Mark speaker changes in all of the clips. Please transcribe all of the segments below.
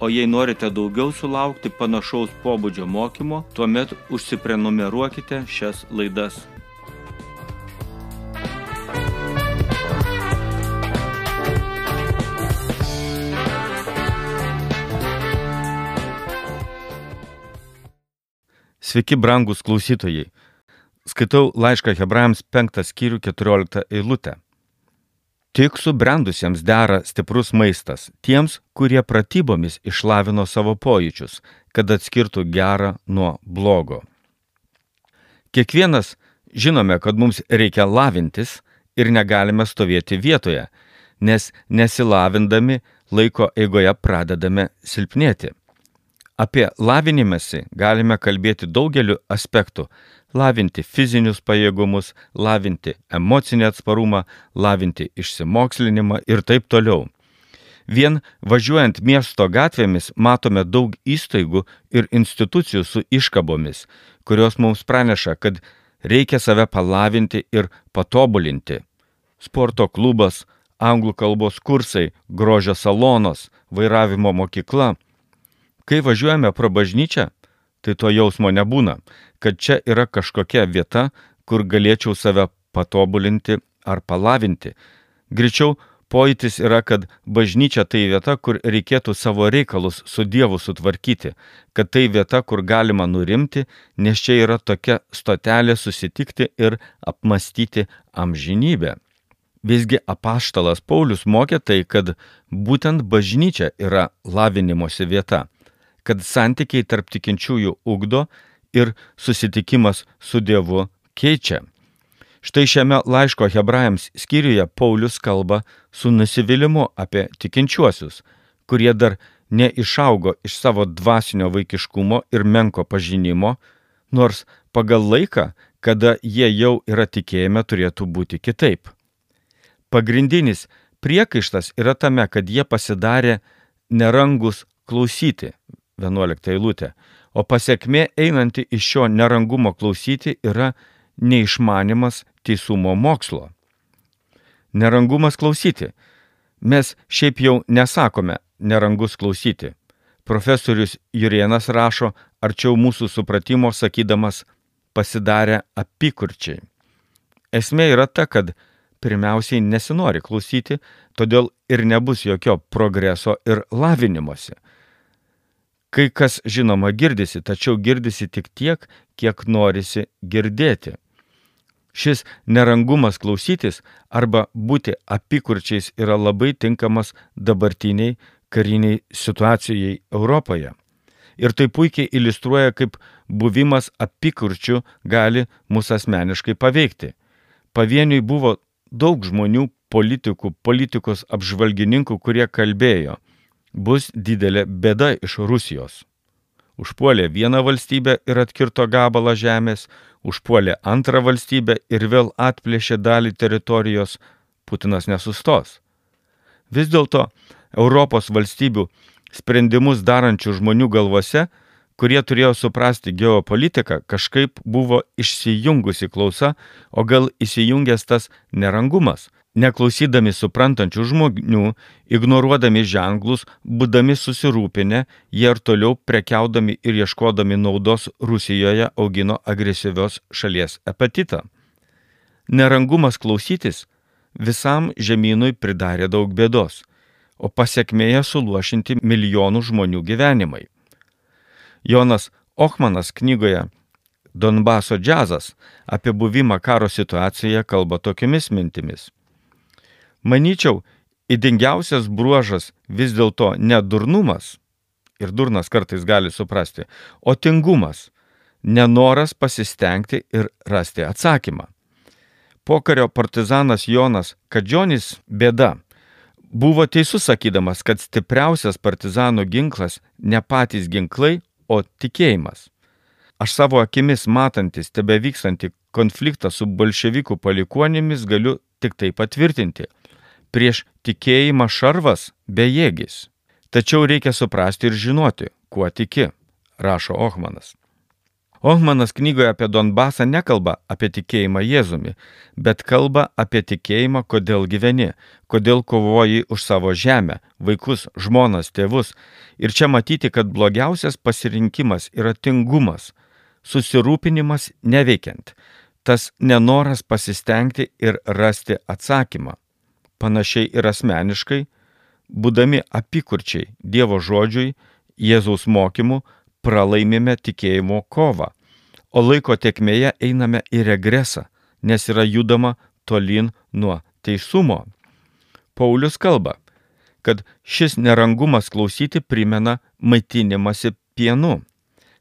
Speaker 1: O jei norite daugiau sulaukti panašaus pobūdžio mokymo, tuomet užsiprenumeruokite šias laidas. Sveiki, brangus klausytojai. Skaitau laišką Hebrajams 5 skyrių 14 eilutę. Tik subrendusiems dera stiprus maistas, tiems, kurie pratybomis išlavino savo pojūčius, kad atskirtų gerą nuo blogo. Kiekvienas žinome, kad mums reikia lavintis ir negalime stovėti vietoje, nes nesilavindami laiko eigoje pradedame silpnėti. Apie lavinimąsi galime kalbėti daugeliu aspektų, lavinti fizinius pajėgumus, lavinti emocinį atsparumą, lavinti išsimokslinimą ir taip toliau. Vien važiuojant miesto gatvėmis matome daug įstaigų ir institucijų su iškabomis, kurios mums praneša, kad reikia save palavinti ir patobulinti. Sporto klubas, anglų kalbos kursai, grožio salonas, vairavimo mokykla. Kai važiuojame pro bažnyčią, tai to jausmo nebūna, kad čia yra kažkokia vieta, kur galėčiau save patobulinti ar palavinti. Greičiau pojūtis yra, kad bažnyčia tai vieta, kur reikėtų savo reikalus su Dievu sutvarkyti, kad tai vieta, kur galima nurimti, nes čia yra tokia stotelė susitikti ir apmastyti amžinybę. Visgi apaštalas Paulius mokė tai, kad būtent bažnyčia yra lavinimosi vieta, kad santykiai tarp tikinčiųjų ugdo ir susitikimas su Dievu keičia. Štai šiame laiško hebrajams skyriuje Paulius kalba su nusivylimu apie tikinčiuosius, kurie dar neišaugo iš savo dvasinio vaikiškumo ir menko pažinimo, nors pagal laiką, kada jie jau yra tikėjime, turėtų būti kitaip. Pagrindinis priekaištas yra tame, kad jie pasidarė nerangus klausyti, 11 eilutė, o pasiekmė einanti iš šio nerangumo klausyti yra neišmanimas teisumo mokslo. Nerangumas klausyti. Mes šiaip jau nesakome nerangus klausyti. Profesorius Jurienas rašo arčiau mūsų supratimo sakydamas pasidarę apikurčiai. Esmė yra ta, kad pirmiausiai nesinori klausyti, todėl ir nebus jokio progreso ir lavinimosi. Kai kas žinoma girdisi, tačiau girdisi tik tiek, kiek norisi girdėti. Šis nerangumas klausytis arba būti apikurčiais yra labai tinkamas dabartiniai kariniai situacijai Europoje. Ir tai puikiai iliustruoja, kaip buvimas apikurčių gali mus asmeniškai paveikti. Pavieniui buvo daug žmonių, politikų, politikos apžvalgininkų, kurie kalbėjo, bus didelė bėda iš Rusijos. Užpuolė vieną valstybę ir atkirto gabalą žemės, užpuolė antrą valstybę ir vėl atplėšė dalį teritorijos, Putinas nesustos. Vis dėlto Europos valstybių sprendimus darančių žmonių galvose, kurie turėjo suprasti geopolitiką, kažkaip buvo išsijungusi klausa, o gal įsijungęs tas nerangumas, Neklausydami suprantančių žmonių, ignoruodami ženklus, būdami susirūpinę, jie ir toliau prekiaudami ir ieškodami naudos Rusijoje augino agresyvios šalies apetitą. Nerangumas klausytis visam žemynui pridarė daug bėdos, o pasiekmėje suluošinti milijonų žmonių gyvenimai. Jonas Ochmanas knygoje Donbaso džiazas apie buvimą karo situacijoje kalba tokiamis mintimis. Manyčiau, įdingiausias bruožas vis dėlto ne durnumas ir durnas kartais gali suprasti, o tingumas - nenoras pasistengti ir rasti atsakymą. Pokario partizanas Jonas Kadžionis bėda buvo teisus sakydamas, kad stipriausias partizanų ginklas ne patys ginklai, o tikėjimas. Aš savo akimis matantis tebe vykstantį konfliktą su bolševikų palikuonėmis galiu tik tai patvirtinti. Prieš tikėjimą šarvas bejėgis. Tačiau reikia suprasti ir žinoti, kuo tiki, rašo Ohmanas. Ohmanas knygoje apie Donbasą nekalba apie tikėjimą Jėzumi, bet kalba apie tikėjimą, kodėl gyveni, kodėl kovoji už savo žemę, vaikus, žmonas, tėvus. Ir čia matyti, kad blogiausias pasirinkimas yra tingumas, susirūpinimas neveikiant, tas nenoras pasistengti ir rasti atsakymą. Panašiai ir asmeniškai, būdami apikurčiai Dievo žodžiui, Jėzaus mokymu, pralaimime tikėjimo kovą, o laiko tekmėje einame į regresą, nes yra judama tolin nuo teisumo. Paulius kalba, kad šis nerangumas klausyti primena maitinimąsi pienu.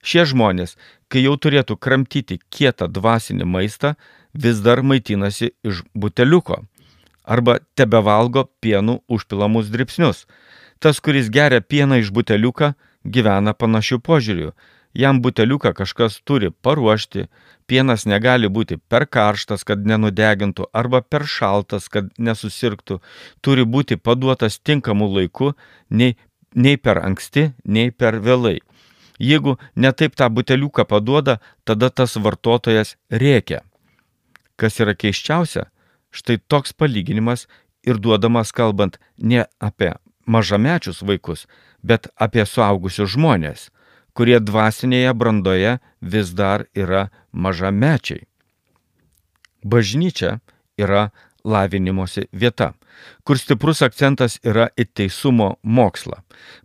Speaker 1: Šie žmonės, kai jau turėtų kramtyti kietą dvasinį maistą, vis dar maitinasi iš buteliuko arba tebevalgo pienų užpilamus dripsnius. Tas, kuris geria pieną iš buteliuką, gyvena panašių požiūrių. Jam buteliuką kažkas turi paruošti, pienas negali būti per karštas, kad nenudegintų, arba per šaltas, kad nesusirgtų, turi būti paduotas tinkamu laiku, nei, nei per anksti, nei per vėlai. Jeigu netaip tą buteliuką paduoda, tada tas vartotojas rėkia. Kas yra keiščiausia, Štai toks palyginimas ir duodamas kalbant ne apie mažamečius vaikus, bet apie suaugusius žmonės, kurie dvasinėje brandoje vis dar yra mažamečiai. Bažnyčia yra lavinimosi vieta, kur stiprus akcentas yra į teisumo mokslą.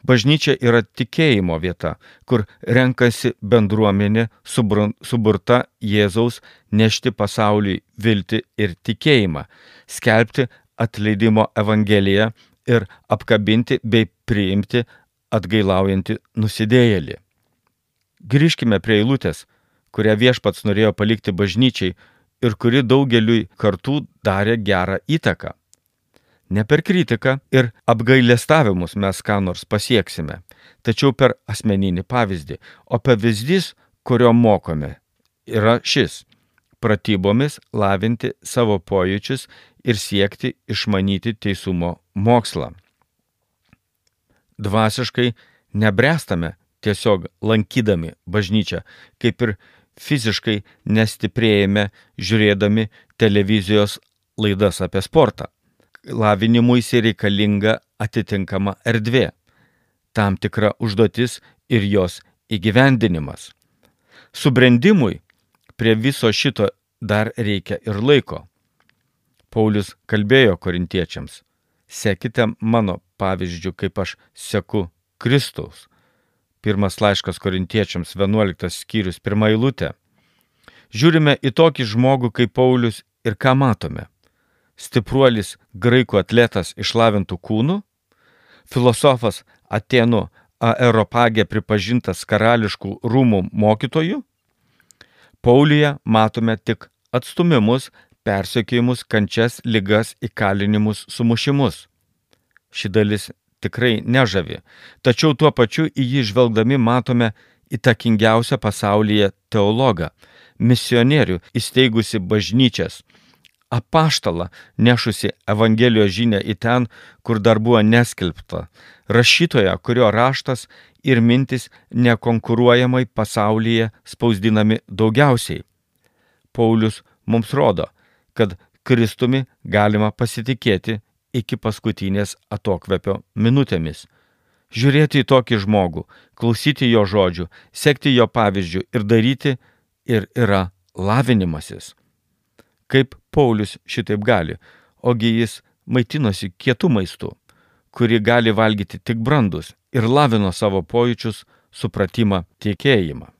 Speaker 1: Bažnyčia yra tikėjimo vieta, kur renkasi bendruomenė suburta Jėzaus nešti pasauliui viltį ir tikėjimą, skelbti atleidimo evangeliją ir apkabinti bei priimti atgailaujantį nusidėjėlį. Grįžkime prie eilutės, kurią viešpats norėjo palikti bažnyčiai ir kuri daugeliui kartų darė gerą įtaką. Ne per kritiką ir apgailestavimus mes ką nors pasieksime, tačiau per asmeninį pavyzdį, o pavyzdys, kurio mokome, yra šis - pratybomis lavinti savo pojūčius ir siekti išmanyti teisumo mokslą. Dvasiškai nebrestame tiesiog lankydami bažnyčią, kaip ir fiziškai nestiprėjame žiūrėdami televizijos laidas apie sportą. Lavinimui reikalinga atitinkama erdvė, tam tikra užduotis ir jos įgyvendinimas. Subrendimui prie viso šito dar reikia ir laiko. Paulius kalbėjo korintiečiams, sekite mano pavyzdžių, kaip aš seku Kristaus Pirmas laiškas korintiečiams 11 skyrius, pirmą eilutę. Žiūrime į tokį žmogų kaip Paulius ir ką matome? Stipruolis graikų atletas išlavintų kūnų, filosofas Atenų aeropagė pripažintas karališkų rūmų mokytojų. Pauliuje matome tik atstumimus, persekiojimus, kančias, ligas, įkalinimus, sumušimus. Ši dalis tikrai nežavi, tačiau tuo pačiu į jį žvelgdami matome įtakingiausią pasaulyje teologą, misionierių įsteigusi bažnyčias, apaštalą nešusi Evangelijos žinę į ten, kur dar buvo neskelbta, rašytoją, kurio raštas ir mintis nekonkuruojamai pasaulyje spausdinami daugiausiai. Paulius mums rodo, kad Kristumi galima pasitikėti iki paskutinės atokvepio minutėmis. Žiūrėti į tokį žmogų, klausyti jo žodžių, sekti jo pavyzdžių ir daryti ir yra lavinimasis. Kaip Paulius šitaip gali, ogi jis maitinosi kietų maistų, kurį gali valgyti tik brandus ir lavino savo pojūčius, supratimą, tikėjimą.